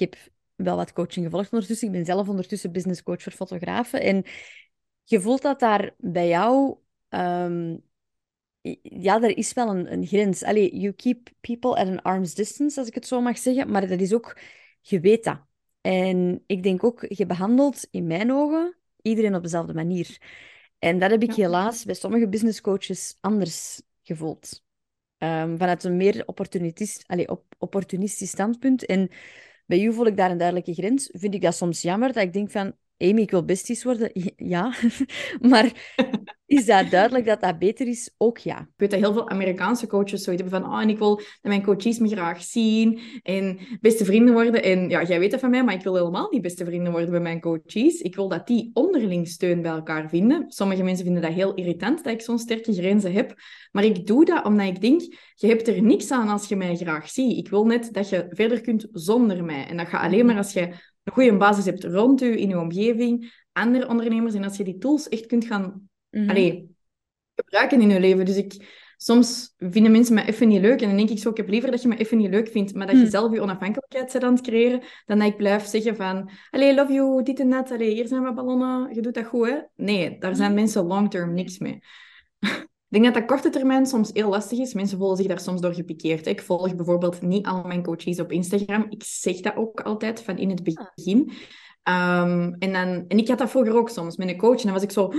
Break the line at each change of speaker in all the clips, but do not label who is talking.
ik heb wel wat coaching gevolgd ondertussen. Ik ben zelf ondertussen business coach voor fotografen. En je voelt dat daar bij jou... ehm, ja, er is wel een, een grens. Allee, you keep people at an arm's distance, als ik het zo mag zeggen. Maar dat is ook... Je weet dat. En ik denk ook, je behandelt in mijn ogen iedereen op dezelfde manier. En dat heb ik
Ja.
helaas bij sommige business coaches anders gevoeld. Ehm, vanuit een meer opportunistisch, allee, op, opportunistisch standpunt. En bij u voel ik daar een duidelijke grens. Vind ik dat soms jammer, dat ik denk van... Amy, ik wil besties worden. Ja. maar is dat duidelijk dat dat beter is? Ook ja.
Ik weet dat heel veel Amerikaanse coaches zoiets hebben van, oh, ik wil dat mijn coaches me graag zien en beste vrienden worden. En ja, jij weet dat van mij, maar ik wil helemaal niet beste vrienden worden met mijn coaches. Ik wil dat die onderling steun bij elkaar vinden. Sommige mensen vinden dat heel irritant, dat ik zo'n sterke grenzen heb. Maar ik doe dat omdat ik denk, je hebt er niks aan als je mij graag ziet. Ik wil net dat je verder kunt zonder mij. En dat gaat alleen maar als je een goede basis hebt rond u, in je omgeving, andere ondernemers. En als je die tools echt kunt gaan
Mhm.
allee, gebruiken in je leven. Dus ik, soms vinden mensen me even niet leuk. En dan denk ik zo, ik heb liever dat je me even niet leuk vindt, maar dat je
Hmm.
zelf je onafhankelijkheid bent aan het creëren, dan dat ik blijf zeggen van, allee, love you, dit en dat, allee, hier zijn wat ballonnen, je doet dat goed, hè? Nee, daar zijn mensen long-term niks mee. Ik denk dat dat korte termijn soms heel lastig is. Mensen voelen zich daar soms door gepikeerd. Ik volg bijvoorbeeld niet al mijn coaches op Instagram. Ik zeg dat ook altijd van in het begin. Ehm, en, dan, en ik had dat vroeger ook soms met een coach. En dan was ik zo,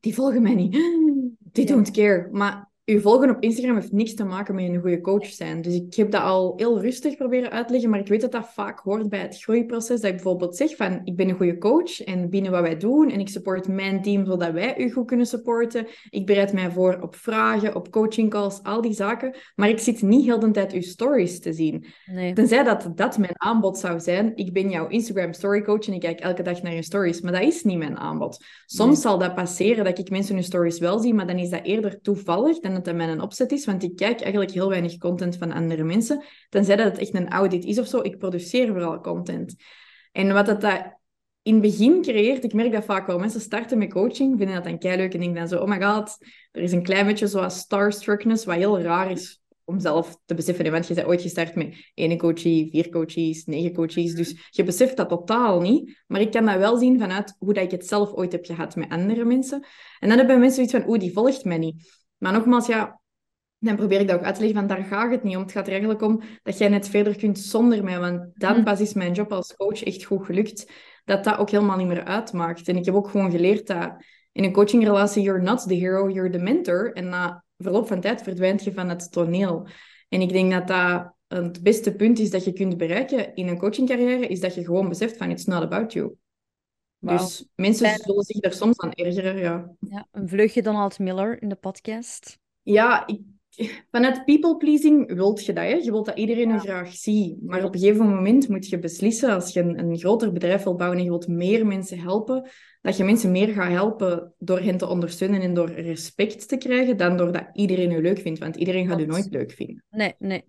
die volgen mij niet. Die
Ja.
don't care. Maar je volgen op Instagram heeft niks te maken met een goede coach zijn. Dus ik heb dat al heel rustig proberen uit te leggen. Maar ik weet dat dat vaak hoort bij het groeiproces. Dat ik bijvoorbeeld zeg van, ik ben een goede coach. En binnen wat wij doen. En ik support mijn team zodat wij u goed kunnen supporten. Ik bereid mij voor op vragen, op coaching calls, al die zaken. Maar ik zit niet heel de tijd uw stories te zien.
Nee.
Tenzij dat dat mijn aanbod zou zijn. Ik ben jouw Instagram story coach en ik kijk elke dag naar je stories. Maar dat is niet mijn aanbod. Soms
Nee.
zal dat passeren dat ik mensen hun stories wel zie, maar dan is dat eerder toevallig dan dat dat mijn opzet is. Want ik kijk eigenlijk heel weinig content van andere mensen. Tenzij dat het echt een audit is of zo. Ik produceer vooral content. En wat dat, dat in het begin creëert, ik merk dat vaak wel. Mensen starten met coaching, vinden dat dan keileuk en denken dan zo, oh my god, er is een klein beetje zoals starstruckness, wat heel raar is om zelf te beseffen. Want je bent ooit gestart met één coachie, vier coaches, negen coaches. Dus je beseft dat totaal niet. Maar ik kan dat wel zien vanuit hoe dat ik het zelf ooit heb gehad met andere mensen. En dan hebben mensen zoiets van, oeh, die volgt mij niet. Maar nogmaals, ja, dan probeer ik dat ook uit te leggen van, daar gaat het niet om. Het gaat er eigenlijk om dat jij net verder kunt zonder mij. Want dan
Mhm.
pas is mijn job als coach echt goed gelukt. Dat dat ook helemaal niet meer uitmaakt. En ik heb ook gewoon geleerd dat in een coachingrelatie, you're not the hero, you're the mentor. En na verloop van tijd verdwijnt je van het toneel. En ik denk dat dat het beste punt is dat je kunt bereiken in een coachingcarrière, is dat je gewoon beseft van, it's not about you. Dus mensen
Fijn.
zullen zich daar soms aan ergeren, ja.
Ja, een vleugje Donald Miller in de podcast.
Ja, ik, vanuit people pleasing wilt je dat, hè? Je wilt dat iedereen je graag ziet. Maar op een gegeven moment moet je beslissen, als je een, een groter bedrijf wilt bouwen en je wilt meer mensen helpen, dat je mensen meer gaat helpen door hen te ondersteunen en door respect te krijgen, dan doordat iedereen je leuk vindt. Want iedereen gaat je nooit leuk vinden.
Nee, nee.